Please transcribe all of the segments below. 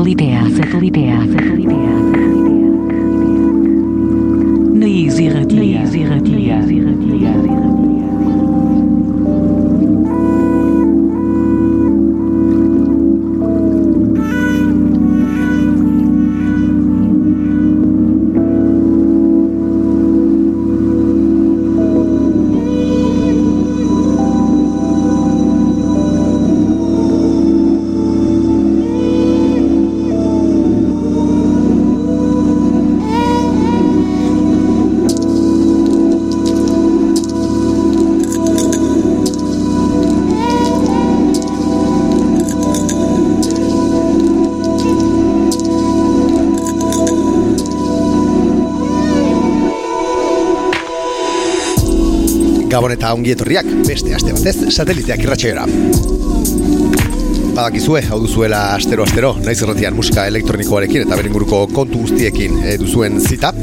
Satelitea, satelitea, eta ongi etorriak beste aste batez sateliteak irratxeora. Badakizue, hau duzuela astero-astero, naiz erratian musika elektronikoarekin eta beren guruko kontu guztiekin e, duzuen zita.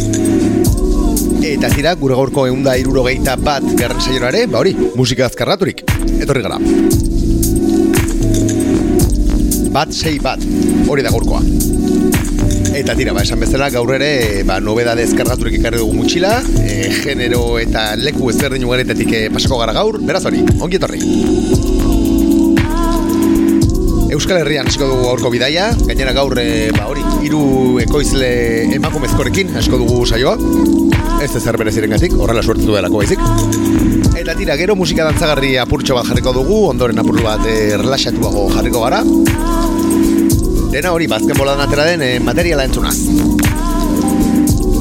Eta tira, gure gaurko eunda irurogeita bat garren saiorare, ba hori, musika azkarraturik. Etorri gara. Bat sei bat, hori da gaurkoa. Eta tira, ba, esan bezala gaur ere, ba, nobedade ezkargaturik ekarri dugu mutxila, e, genero eta leku ezberdin ugaretetik e, pasako gara gaur, beraz hori, ongi etorri. Euskal Herrian hasiko dugu gaurko bidaia, gainera gaur, e, ba, hori, hiru ekoizle emakumezkorekin hasiko dugu saioa, ez ez zer gatik, horrela suertu duelako baizik. Eta tira, gero musika dantzagarri apurtxo bat jarriko dugu, ondoren apurtu bat e, relaxatuago jarriko gara, Dena hori, bazken boladan atera den e, materiala entzunaz.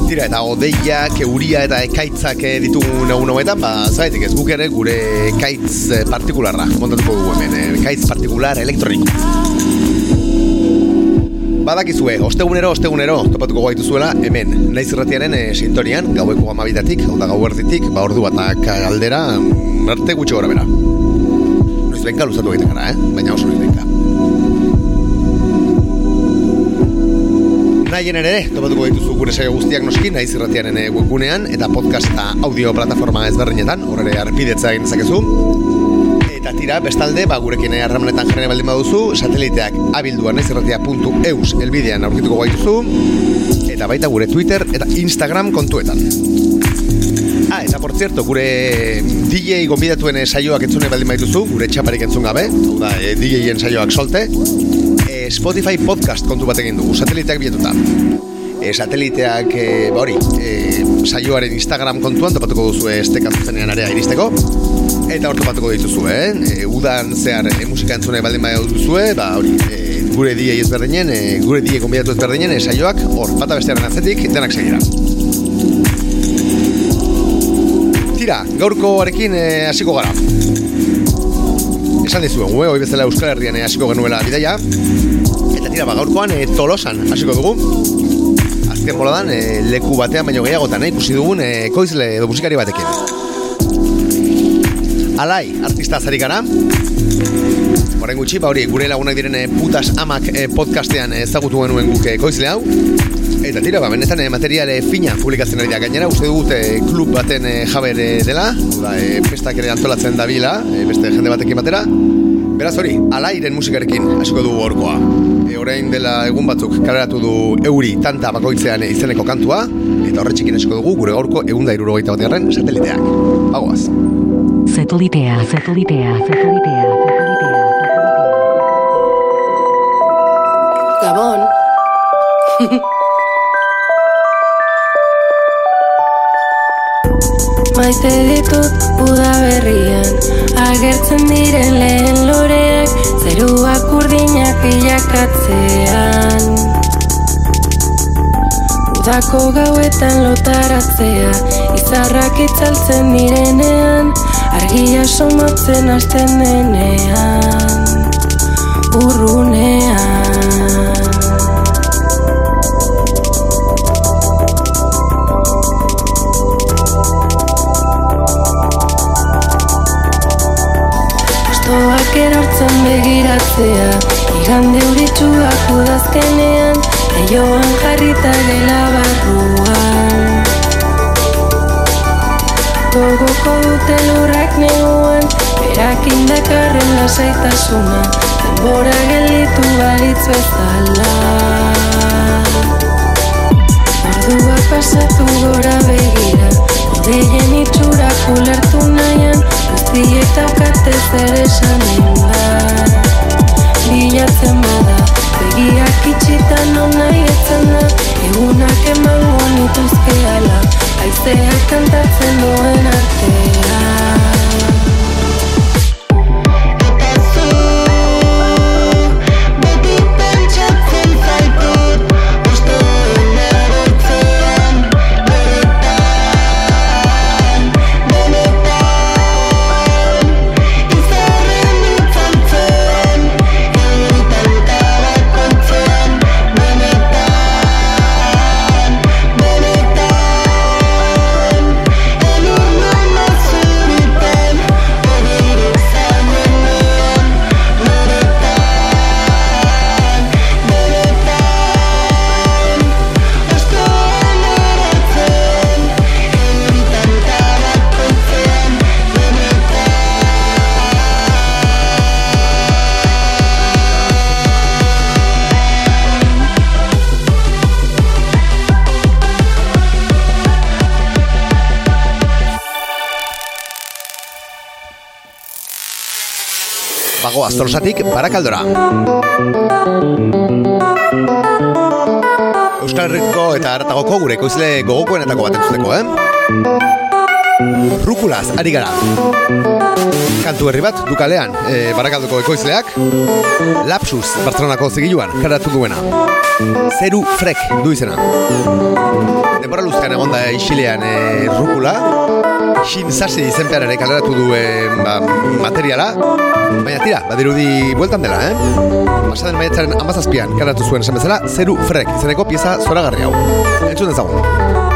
Tira, eta odeiak, euria eta ekaitzak eh, ditugun egun hauetan, ba, zaitik ez guk ere gure ekaitz eh, partikularra, montatuko dugu hemen, ekaitz partikular elektroniko. Badakizue, ostegunero, ostegunero, topatuko gaitu zuela, hemen, naiz irratiaren e, sintonian, gaueko amabitatik, hau da gau erditik, ba ordu batak aldera, arte gutxi gora bera. Noiz benka luzatu egiten gara, eh? baina oso noiz Nahien ere, topatuko dituzu gure saio guztiak noski, naiz irratiaren eh, webgunean, eta podcast eta audio plataforma ezberdinetan, horre arpidetza egin dezakezu. Eta tira, bestalde, ba, gurekin harramanetan jarri baldin baduzu, sateliteak abildua naizirratia.eus elbidean aurkituko gaituzu, eta baita gure Twitter eta Instagram kontuetan. Ah, eta por cierto, gure DJ gonbidatuen saioak entzune baldin badituzu, gure txaparik entzun gabe, da, e, DJ-en saioak solte, Spotify podcast kontu bat egin dugu, sateliteak biletuta. E, sateliteak, e, ba hori, e, saioaren Instagram kontuan topatuko duzu estek azuzenean area iristeko. Eta hor topatuko dituzu, eh? E, udan zehar e, musika entzune baldin badituzu, duzue, ba hori, e, gure DJ ezberdinen, e, gure DJ gonbidatu ezberdinen, e, saioak hor, bata bestearen atzetik, denak segira. Tira, gaurkoarekin e, hasiko gara. Esan dizuen, gue, hoi bezala Euskal Herrian e, hasiko genuela bidaia. Eta tira, ba, gaurkoan e, tolosan hasiko dugu. Azken boladan, e, leku batean baino gehiagotan, e, ikusi dugun e, koizle edo musikari batekin. Alai, artista zari gara. Horren gutxi, ba hori, gure lagunak diren e, putas amak e, podcastean ezagutu genuen guk e, koizle hau. Eta tira, ba, benetan e, materiale fina publikatzen ari da gainera, uste dugut e, klub baten e, jabere dela, da, e, festak ere antolatzen dabila, e, beste jende batekin batera. Beraz hori, alairen musikarekin hasiko dugu horkoa. E, orain dela egun batzuk kaleratu du euri tanta bakoitzean e, izeneko kantua, eta horretxekin hasiko dugu gure gaurko egun da irurogeita bat garren sateliteak. Bagoaz. Satelitea, satelitea, satelitea. Maite ditut uda berrian Agertzen diren lehen loreak Zeruak urdinak bilakatzean Udako gauetan lotaratzea Izarrak itzaltzen direnean Argia somatzen hasten denean Urrunean bihotzen begiratzea. Igande uritxuak udazkenean Aioan jarrita dela barruan. Gogoko dute lurrak neguan Berak indakarren lasaitasuna Denbora gelitu balitzu ez dala Ordua pasatu gora begira Odeien itxurak ulertu nahian balitz bezala zer esan inda Bilatzen bada Begiak itxitan non nahi etzen da. Egunak emango nituzke ala Aizeak kantatzen duen artean Bago aztolosatik barakaldora. Euskal Herriko eta hartagoko gure ekoizle gogokoenetako bat entzuteko, eh? Rukulaz, ari gara. Kantu herri bat, dukalean, e, barakalduko ekoizleak, Lapsus, Bartzelonako zigiluan, karatu duena. Zeru frek du izena. Denbora luztean egon da isilean e, rukula, Shin Sasi izenpean ere kaleratu duen ba, materiala, baina tira, badirudi bueltan dela, eh? Pasaden maiatzaren amazazpian karatu zuen esan bezala, zeru frek izeneko pieza zoragarri hau. Entzun dezagun.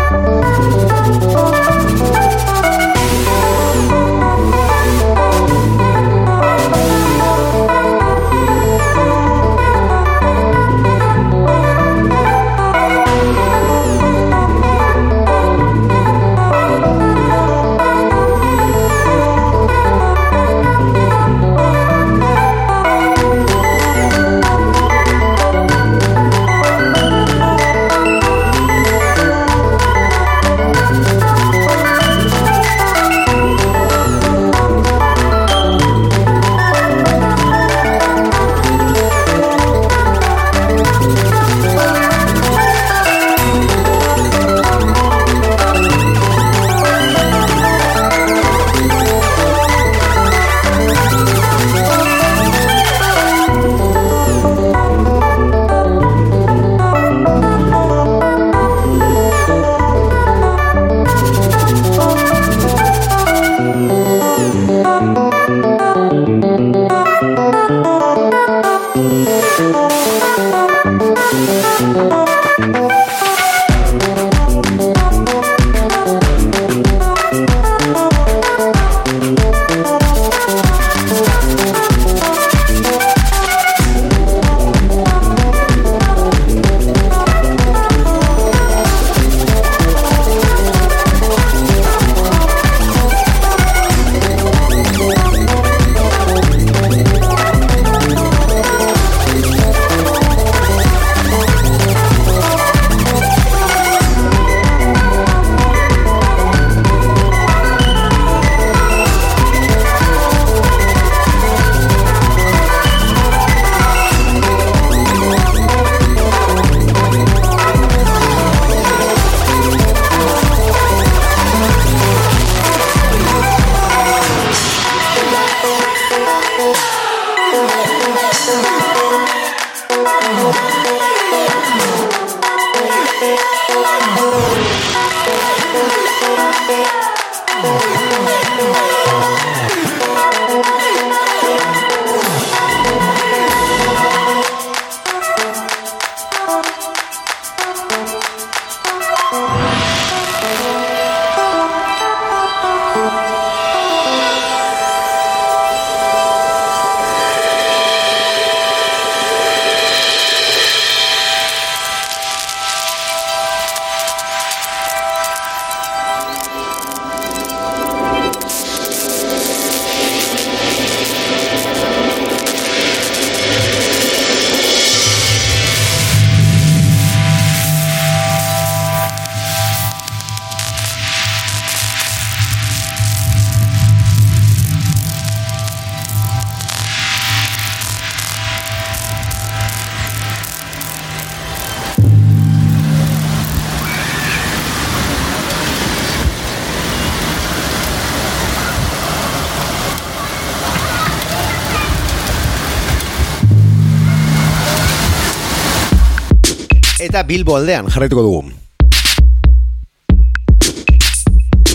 Eta Bilbo aldean jarraituko dugu.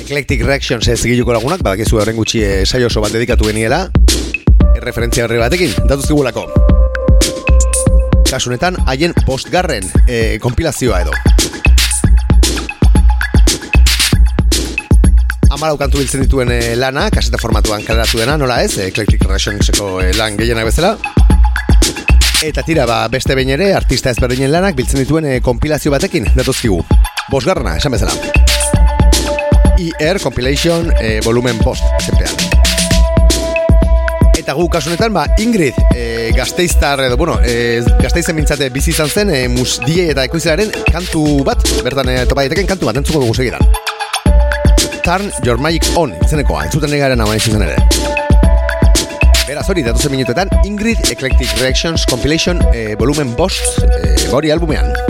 Eclectic Reactions ez giluko lagunak, badakizu horren gutxi eh, saio oso bat dedikatu geniela, referentzia horre batekin, datuzkigulako. Kasunetan, haien postgarren e, kompilazioa edo. Amalau kantu biltzen dituen eh, lana, kaseta formatuan kaleratu dena, nola ez, Eclectic Reactionseko eh, lan gehienak bezala. Eta tira, ba, beste behin ere, artista ezberdinen lanak biltzen dituen eh, kompilazio batekin, datuzkigu. Bosgarrena, esan bezala. IR Compilation eh, volumen post, ezepean. Eta gu kasunetan, ba, Ingrid, e, gazteiztar, edo, bueno, e, gazteizen mintzate bizi izan zen, e, mus die eta ekoizilaren kantu bat, bertan e, topa daiteken kantu bat, entzuko dugu segidan. Turn Your Magic On, izeneko, entzuten negaren hau zuzen ere. Beraz hori, datuzen minutetan, Ingrid Eclectic Reactions Compilation e, volumen bost, e, hori albumean.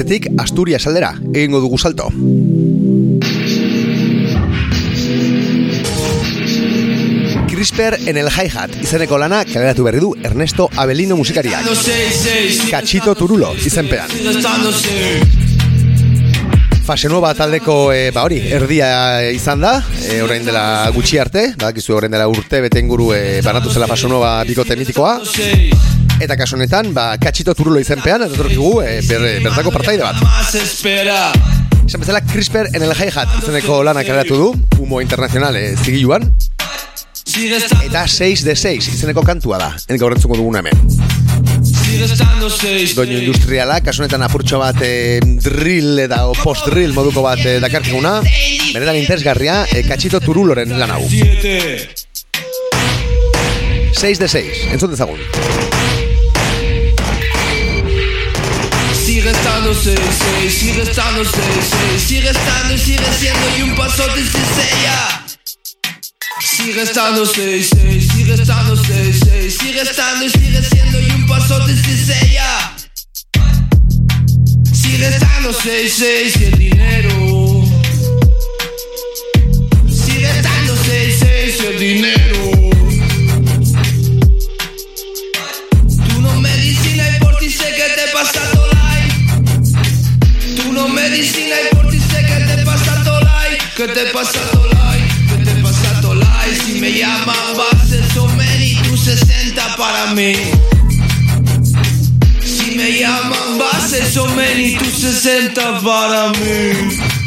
Satellite, Gazteizetik Asturias aldera, egingo dugu salto. Crisper en el hi-hat izeneko lana kaleratu berri du Ernesto Abelino musikariak. Cachito Turulo izenpean. fase nueva taldeko e, ba hori, erdia izan da, e, orain dela gutxi arte, badakizu orain dela urte bete inguru e, banatu zela fase nueva bikote mitikoa. Eta kasu honetan, ba, katxito turulo izenpean, eta torkigu e, ber, bertako partaide bat. Esan bezala, CRISPR en el hi-hat izeneko lanak eratu du, humo internacional e, zigiluan, Sigue estando, eta 6 de 6 izeneko kantua da, en gaur entzuko duguna hemen. Doinu industriala, kasu honetan apurtxo bat e, drill eta o post-drill moduko bat e, dakarkiguna, benetan interesgarria, e, katxito turuloren lan hau. Siete. 6 de 6, entzun dezagun. Estando seis, seis, sigue estando seis, seis, sigue estando y sigue siendo y un pasote sin sella. Sigue estando seis, seis, sigue estando seis, seis, sigue estando y sigue siendo y un pasote sin sella. Sigue estando seis, seis y el dinero. Sigue estando seis, seis y el dinero. No medicina y por ti sé que te pasa todo Que te pasa todo Que te pasa todo Si me llaman va a ser somer y tú 60 para mí. Si me llaman va a ser somer y tú 60 para mí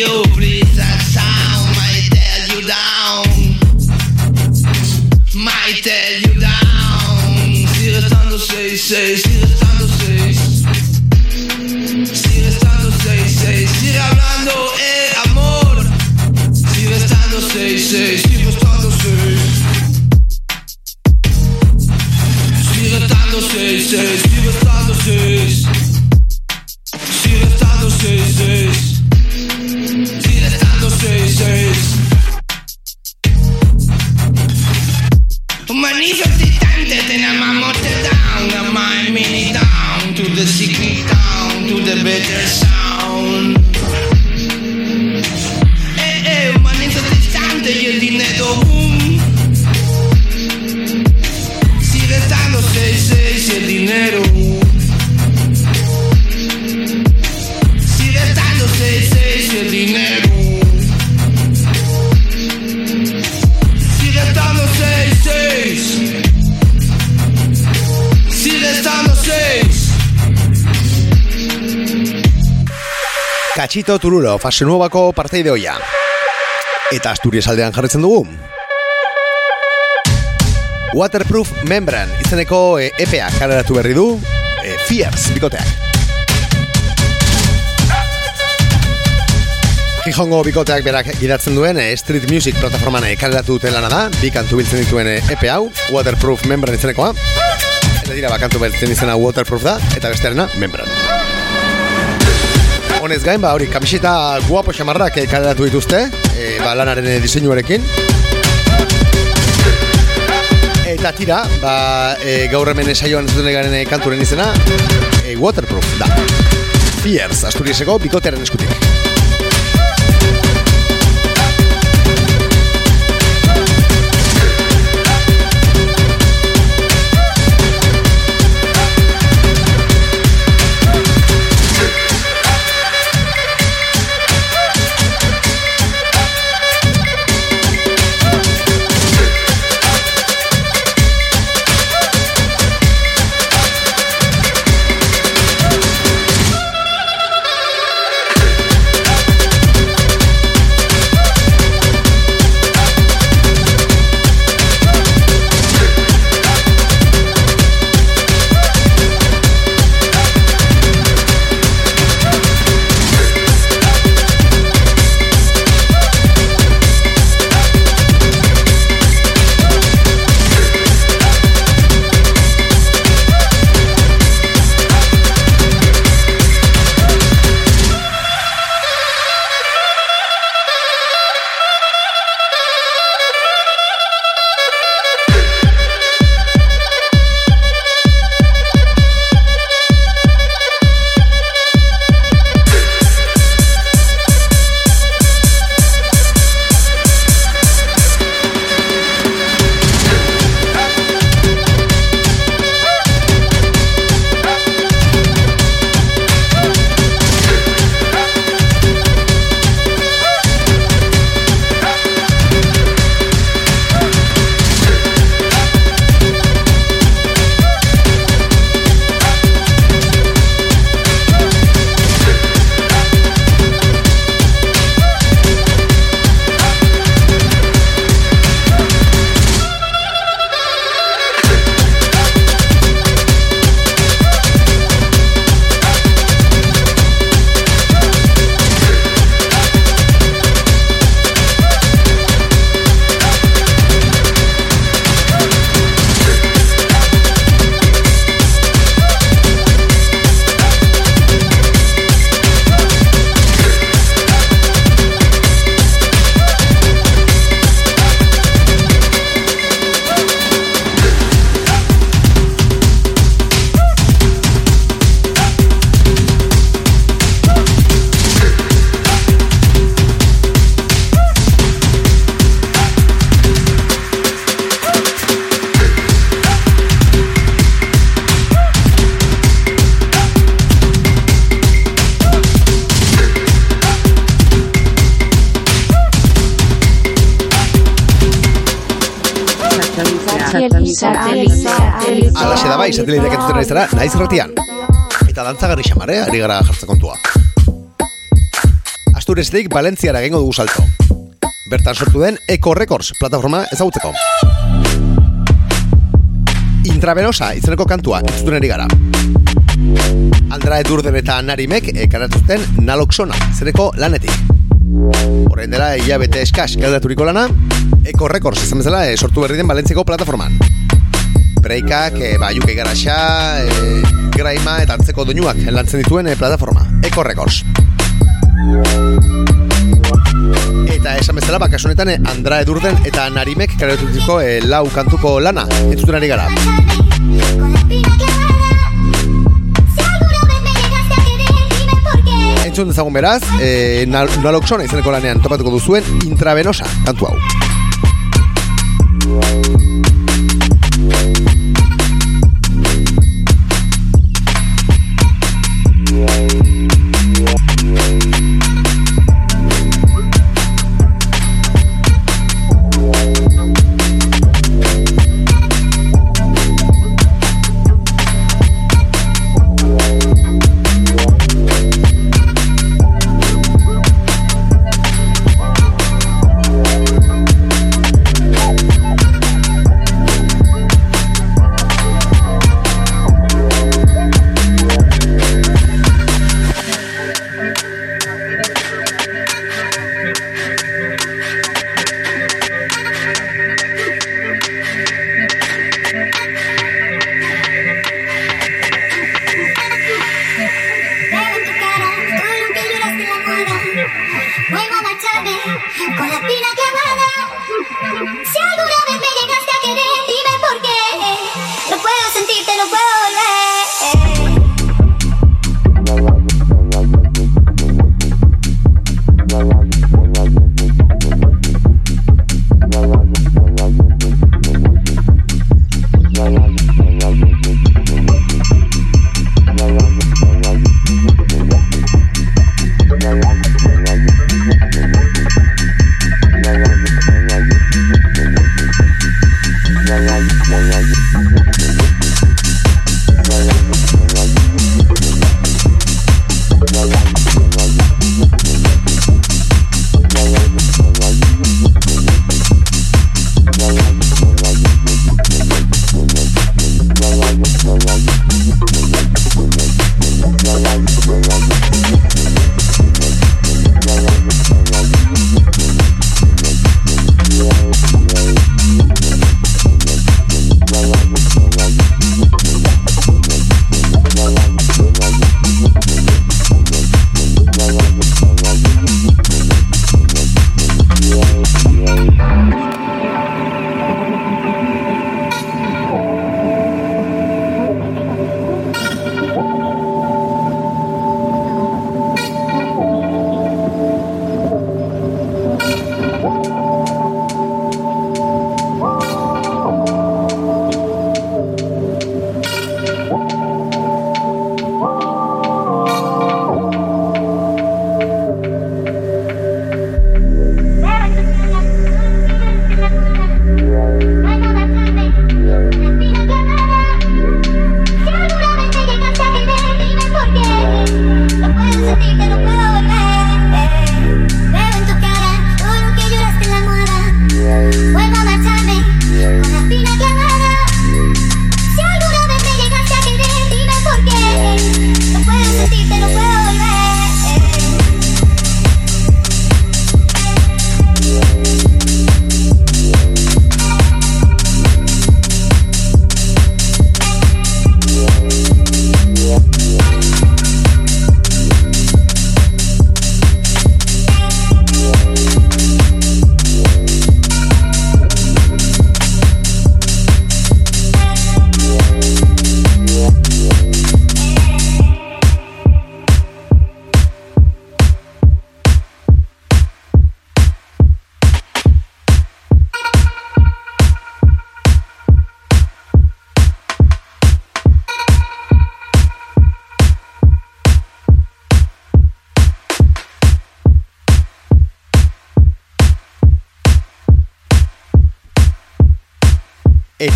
you please that sound might tear you down. You down. Katxito turulo, fase nuevako parteide hoia. Eta Asturias aldean jarretzen dugu. Waterproof Membran izeneko e, EPA kareratu berri du e, Fierce bikoteak. Gijongo bikoteak berak gidatzen duen e, Street Music plataforman e, kareratu duten lana da, bi kantu biltzen dituen EP hau, Waterproof Membran izenekoa. Eta dira, ba, kantu biltzen izena Waterproof da, eta bestearena Membran. Honez gain, ba, hori, kamiseta guapo xamarrak eh, kaleratu dituzte, e, ba, lanaren eh, diseinuarekin. Eta tira, ba, e, gaur hemen esaioan ez garen kanturen izena, e, waterproof da. Fierce, Asturiaseko bikotearen eskutik. Alaxe da bai, sateliteak entzuten ari zara, naiz irratian. Eta dantzagarri xamar, eh? Ari gara jartze kontua. Asturezetik Valentziara gengo dugu salto. Bertan sortu den Eco Records plataforma ezagutzeko. Intravenosa izeneko kantua entzuten ari gara. Andra Edurden eta Narimek ekaratzuten Naloxona izeneko lanetik. Horrein dela, hilabete eskas eldaturiko lana, Eco Records izan bezala e, sortu berri den Valentziako plataforman. Breikak, e, ba, UK Garaxa, e, Graima eta antzeko doinuak lantzen dituen e, plataforma, Eco Records. Eta esan bezala, bakasun honetan, Andra Edurden eta Narimek karatutiko e, lau kantuko lana, entzuten ari gara. Entzun dezagun beraz, e, naloxona izeneko lanean topatuko duzuen intravenosa kantu hau.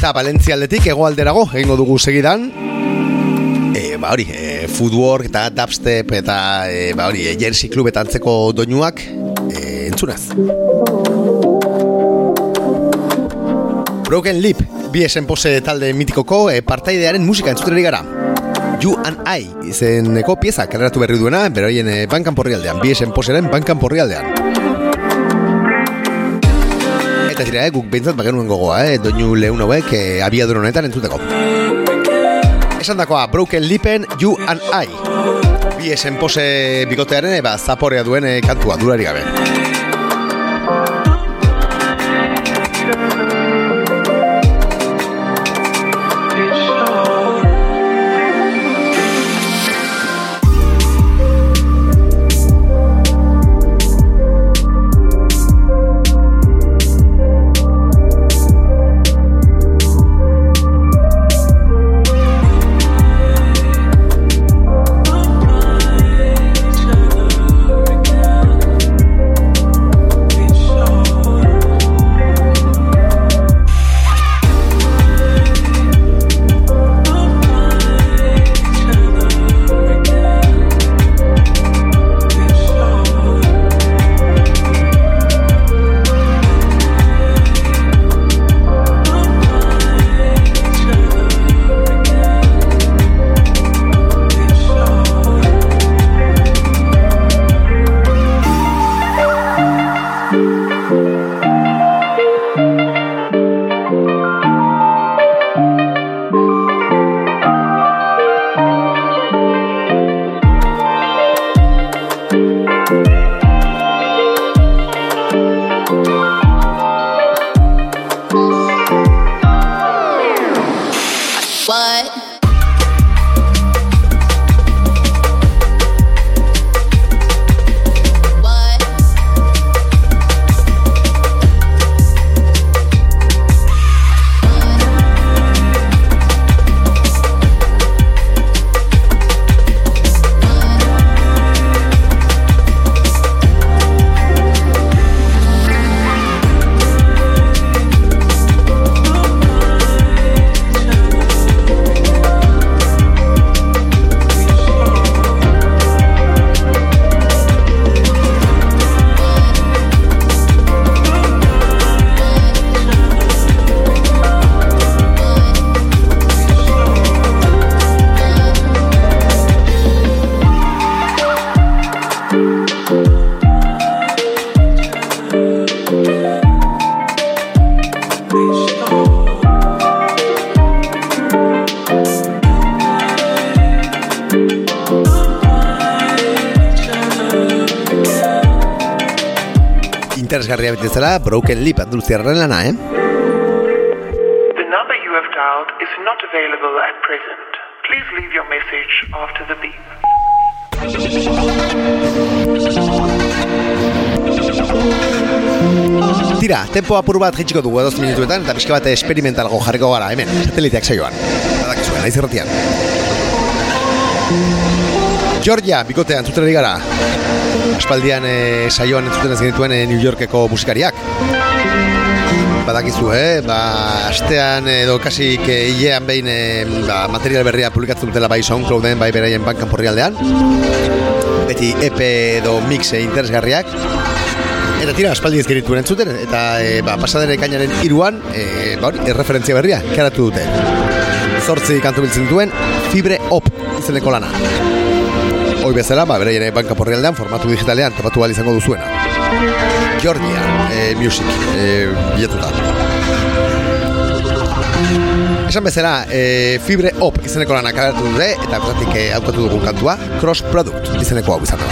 Eta Valentzia aldetik hegoalderago egingo dugu segidan. E, ba hori, e, footwork eta dubstep eta e, ba hori, e, jersey klub eta antzeko doinuak e, entzunaz. Broken Lip, bi esen pose talde mitikoko e, partaidearen musika entzuteri gara. You and I izeneko pieza kaleratu berri duena, beroien e, bankan porrialdean, bi esen poseren bankan porrialdean. Eta tira, eh, guk behintzat bagenuen gogoa, eh, doinu lehun hauek eh, abiadura honetan entzuteko. Esan dakoa, Broken Lipen, You and I. Bi esen pose bikotearen, eba, zaporea duen eh, kantua, durari gabe. Betizela, Broken Lip Anduluziarren lana, eh? The number you have dialed is not available at present. Please leave your message after the beep. Tira, tempo apur bat jitsiko dugu edoz minutuetan eta pixka bat esperimentalgo jarriko gara, hemen, sateliteak saioan. Badakizuen, naiz irratian. Georgia, bikotean, entzuten gara. Aspaldian eh, saioan entzuten ez genituen eh, New Yorkeko musikariak. Badakizu, eh? Ba, astean edo kasik eh, hilean behin eh, ba, material berria publikatzen dutela bai SoundClouden, bai beraien bankan porrialdean. Beti EP edo mixe interesgarriak. Eta tira, aspaldi ez genituen entzuten, eta e, ba, pasaden ekainaren iruan, e, ba, hori, erreferentzia berria, karatu dute. Zortzi kantu biltzen duen, Fibre Op izeneko lana hoi bezala, ba, bere banka porrealdean, formatu digitalean, tapatu bali izango duzuena. Georgia e, eh, Music, eh, e, bietuta. Esan bezala, e, Fibre Op izeneko lan akaratu dute, eta bezatik e, aukatu dugun kantua, Cross Product izeneko hau izan da.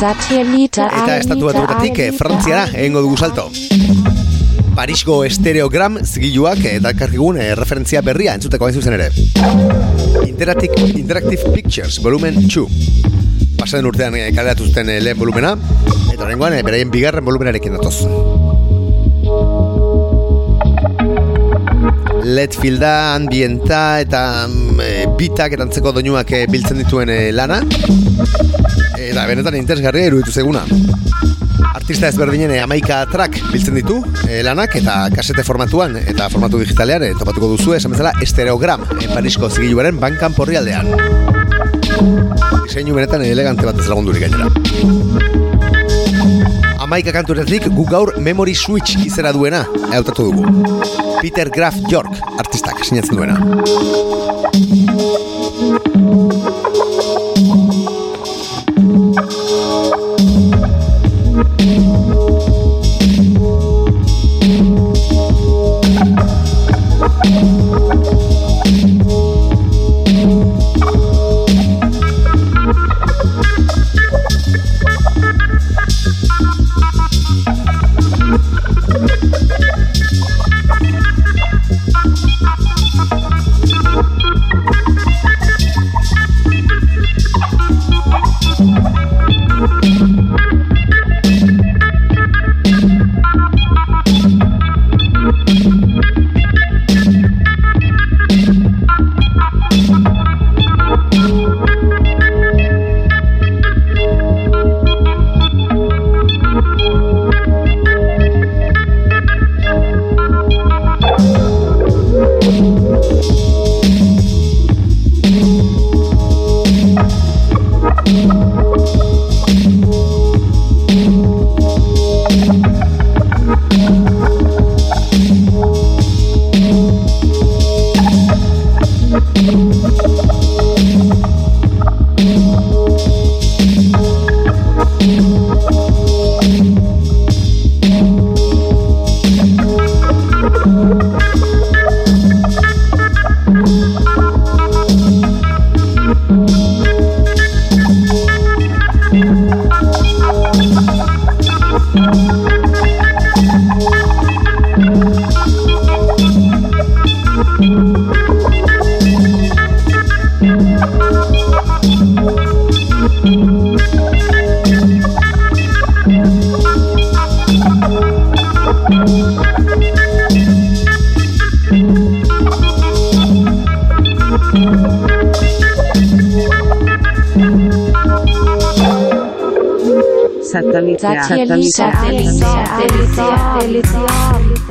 Eta estatuatuetatik eh, Frantziara egingo dugu salto. Parisko estereogram zigiluak eta karkigun eh, referentzia berria entzuteko hain zuzen ere. Interactive, Interactive Pictures, volumen 2. Pasaden urtean eh, kaleratu zuten eh, lehen volumena, eta horrengoan eh, beraien bigarren volumenarekin datoz. LED filda, ambienta eta eh, bitak eta doinuak eh, biltzen dituen eh, lana. Eta benetan interesgarria iruditu zeguna. Artista ezberdinen eh, amaika track biltzen ditu eh, lanak eta kasete formatuan eta formatu digitalean eh, topatuko duzu esan bezala estereogram eh, Parisko zigiluaren bankan porri aldean. Diseinu benetan elegante bat ez lagundurik gainera. Amaika kanturetik guk gaur Memory Switch izera duena hautatu dugu. Peter Graf York artistak sinatzen duena.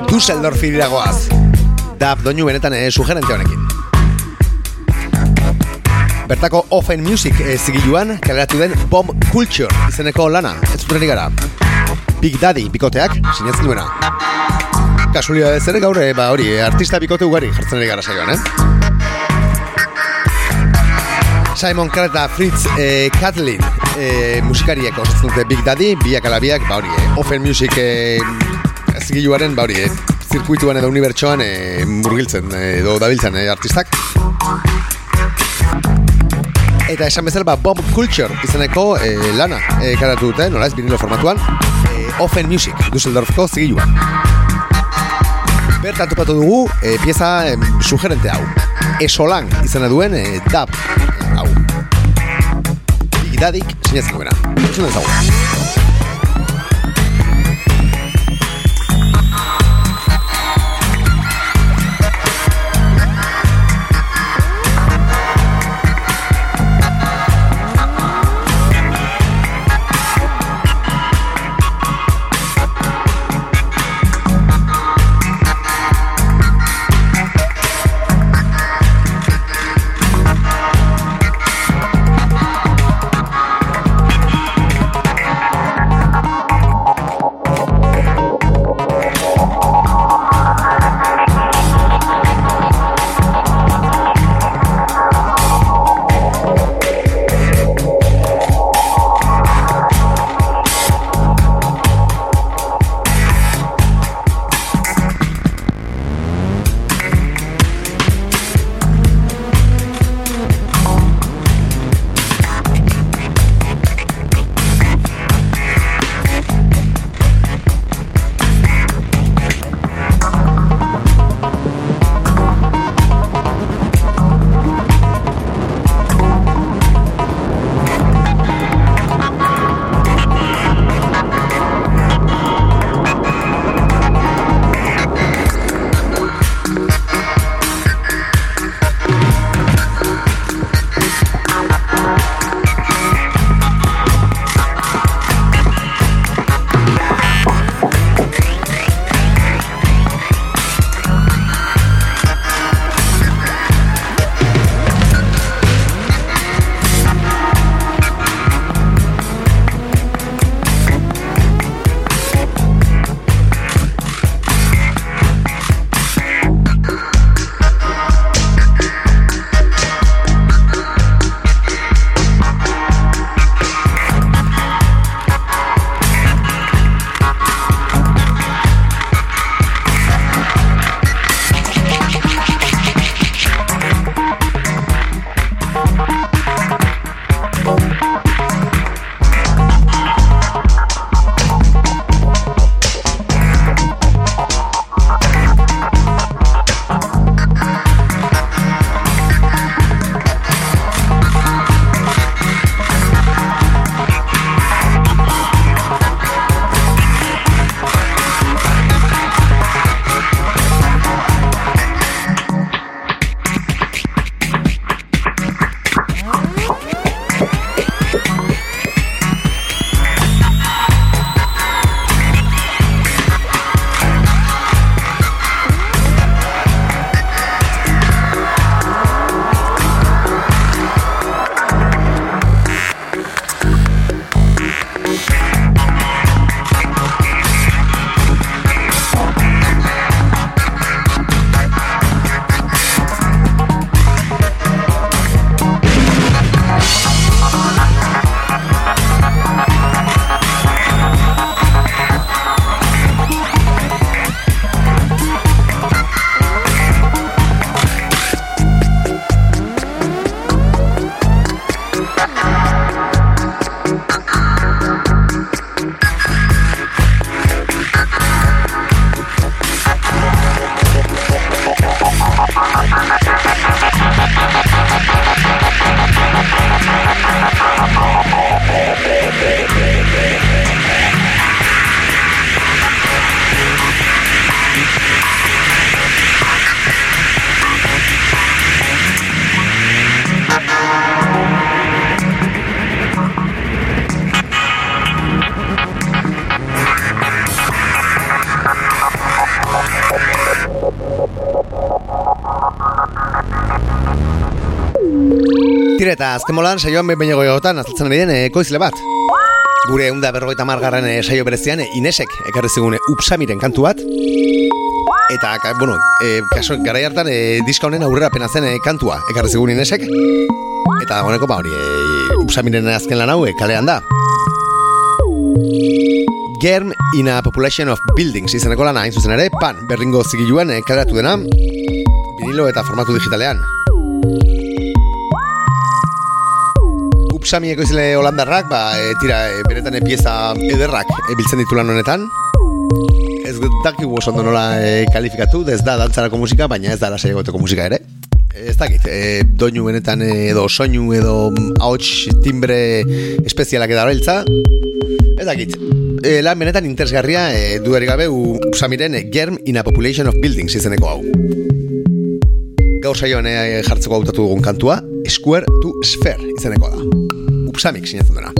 Dusseldorf iragoaz. Dab doinu benetan eh, sugerente honekin. Bertako Offen Music eh, zigiluan kaleratu den Bomb Culture izeneko lana, ez zuten gara. Big Daddy bikoteak sinatzen duena. Kasualia ez ere gaur, eh, ba hori, eh, artista bikote ugari jartzen ari gara saioan, eh? Simon Carr eta Fritz eh, Kathleen eh, musikariek osatzen dute Big Daddy, biak alabiak, ba hori, eh, Offen Music eh, zigiluaren, ba hori, eh, zirkuituan edo unibertsoan eh, murgiltzen edo dabiltzen eh, artistak. Eta esan bezala, ba, Bob Culture izeneko e, lana e, karatu dute, nola ez, vinilo formatuan, e, Offen Music, Düsseldorfko zigiluan. Bertan topatu dugu, e, pieza e, sugerente hau. Esolan izena duen e, dub hau. Bigidadik sinatzen duena. Entzun dezagun. Tira eta azken molan saioan behin baino goiotan azaltzen ari den ekoizle bat. Gure eunda berrogeita margarren eh, saio berezian eh, Inesek ekarri zigun eh, Upsamiren kantu bat. Eta, bueno, e, kaso, garai hartan e, diska honen aurrera pena zen eh, kantua ekarri zigun Inesek. Eta dagoeneko ba hori, e, Upsamiren azken lan hau e, kalean da. Germ in a Population of Buildings izeneko lana hain zuzen ere, pan berringo zigiluan e, kaleratu dena, vinilo eta formatu digitalean. Upsami ekoizle holandarrak, ba, e, tira, e, benetan e, pieza ederrak e, biltzen ditu lan honetan. Ez dakigu oso ondo nola e, kalifikatu, ez da dantzarako musika, baina ez da lasai egoteko musika ere. Ez dakit, e, doinu benetan edo soinu edo ahots timbre espezialak edo arailtza. Ez dakit, e, lan benetan interesgarria e, dudarik gabe Upsamiren e, Germ in a Population of Buildings izeneko hau. Gaur saioan e, jartzeko hautatu dugun kantua, Square to Sphere izeneko da. Upsamik sinatzen duena.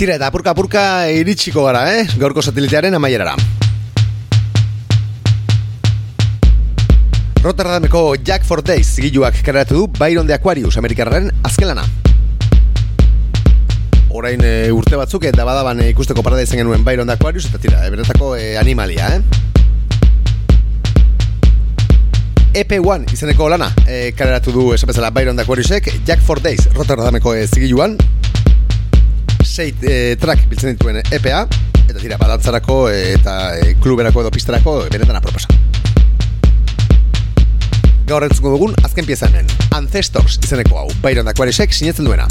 Tira eta apurka apurka iritsiko gara, eh? Gaurko satelitearen amaierara. Rotterdameko Jack for Days zigiluak kareratu du Byron de Aquarius Amerikarren azken lana. Orain e, urte batzuk eta badaban e, ikusteko parada izan genuen Byron de Aquarius eta tira, e, animalia, eh? EP1 izeneko lana e, kareratu du esan bezala Byron de Aquariusek Jack for Days Rotterdameko e, zigiluan sei e, track biltzen dituen EPA eta tira, badantzarako eta e, kluberako edo pistarako benetan aproposa. Gaur entzuko dugun azken piezanen Ancestors izeneko hau Byron Aquarisek sinetzen duena.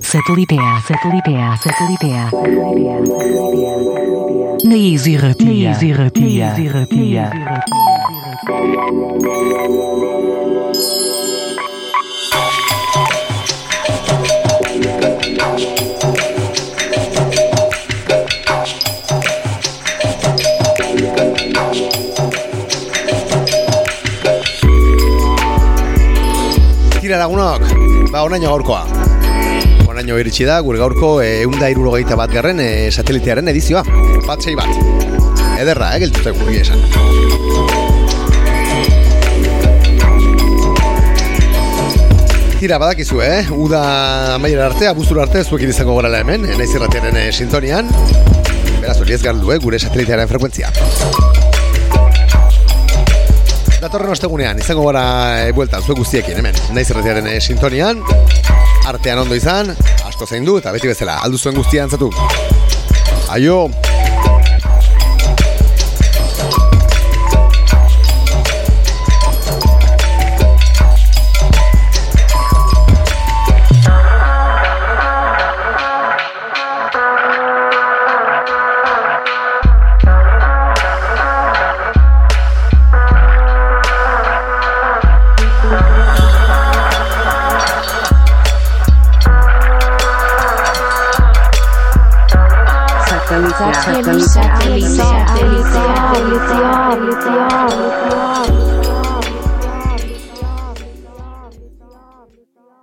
Satelitea, satelitea, satelitea, naís irratia, naís irratia. Tira lagunok, ba, onaino gaurkoa. Onaino iritsi da, gure gaurko eunda irurogeita bat garren e, satelitearen edizioa. Bat sei bat. Ederra, eh, geltute guri esan. Tira, badakizu, eh? Uda amaiera arte, abuztura arte, zuekin izango gorala hemen, eh, naiz irratiaren eh, sintonian. Beraz, hori ez galdu, eh, gure satelitearen frekuentzia. Datorren ostegunean, izango gara e, bueltan, zuek guztiekin, hemen, naiz irratiaren e, sintonian, artean ondo izan, asko zein du, eta beti bezala, aldu zuen guztia antzatu. Aio! Satelitea. Satelitea. Satelitea. Satelitea.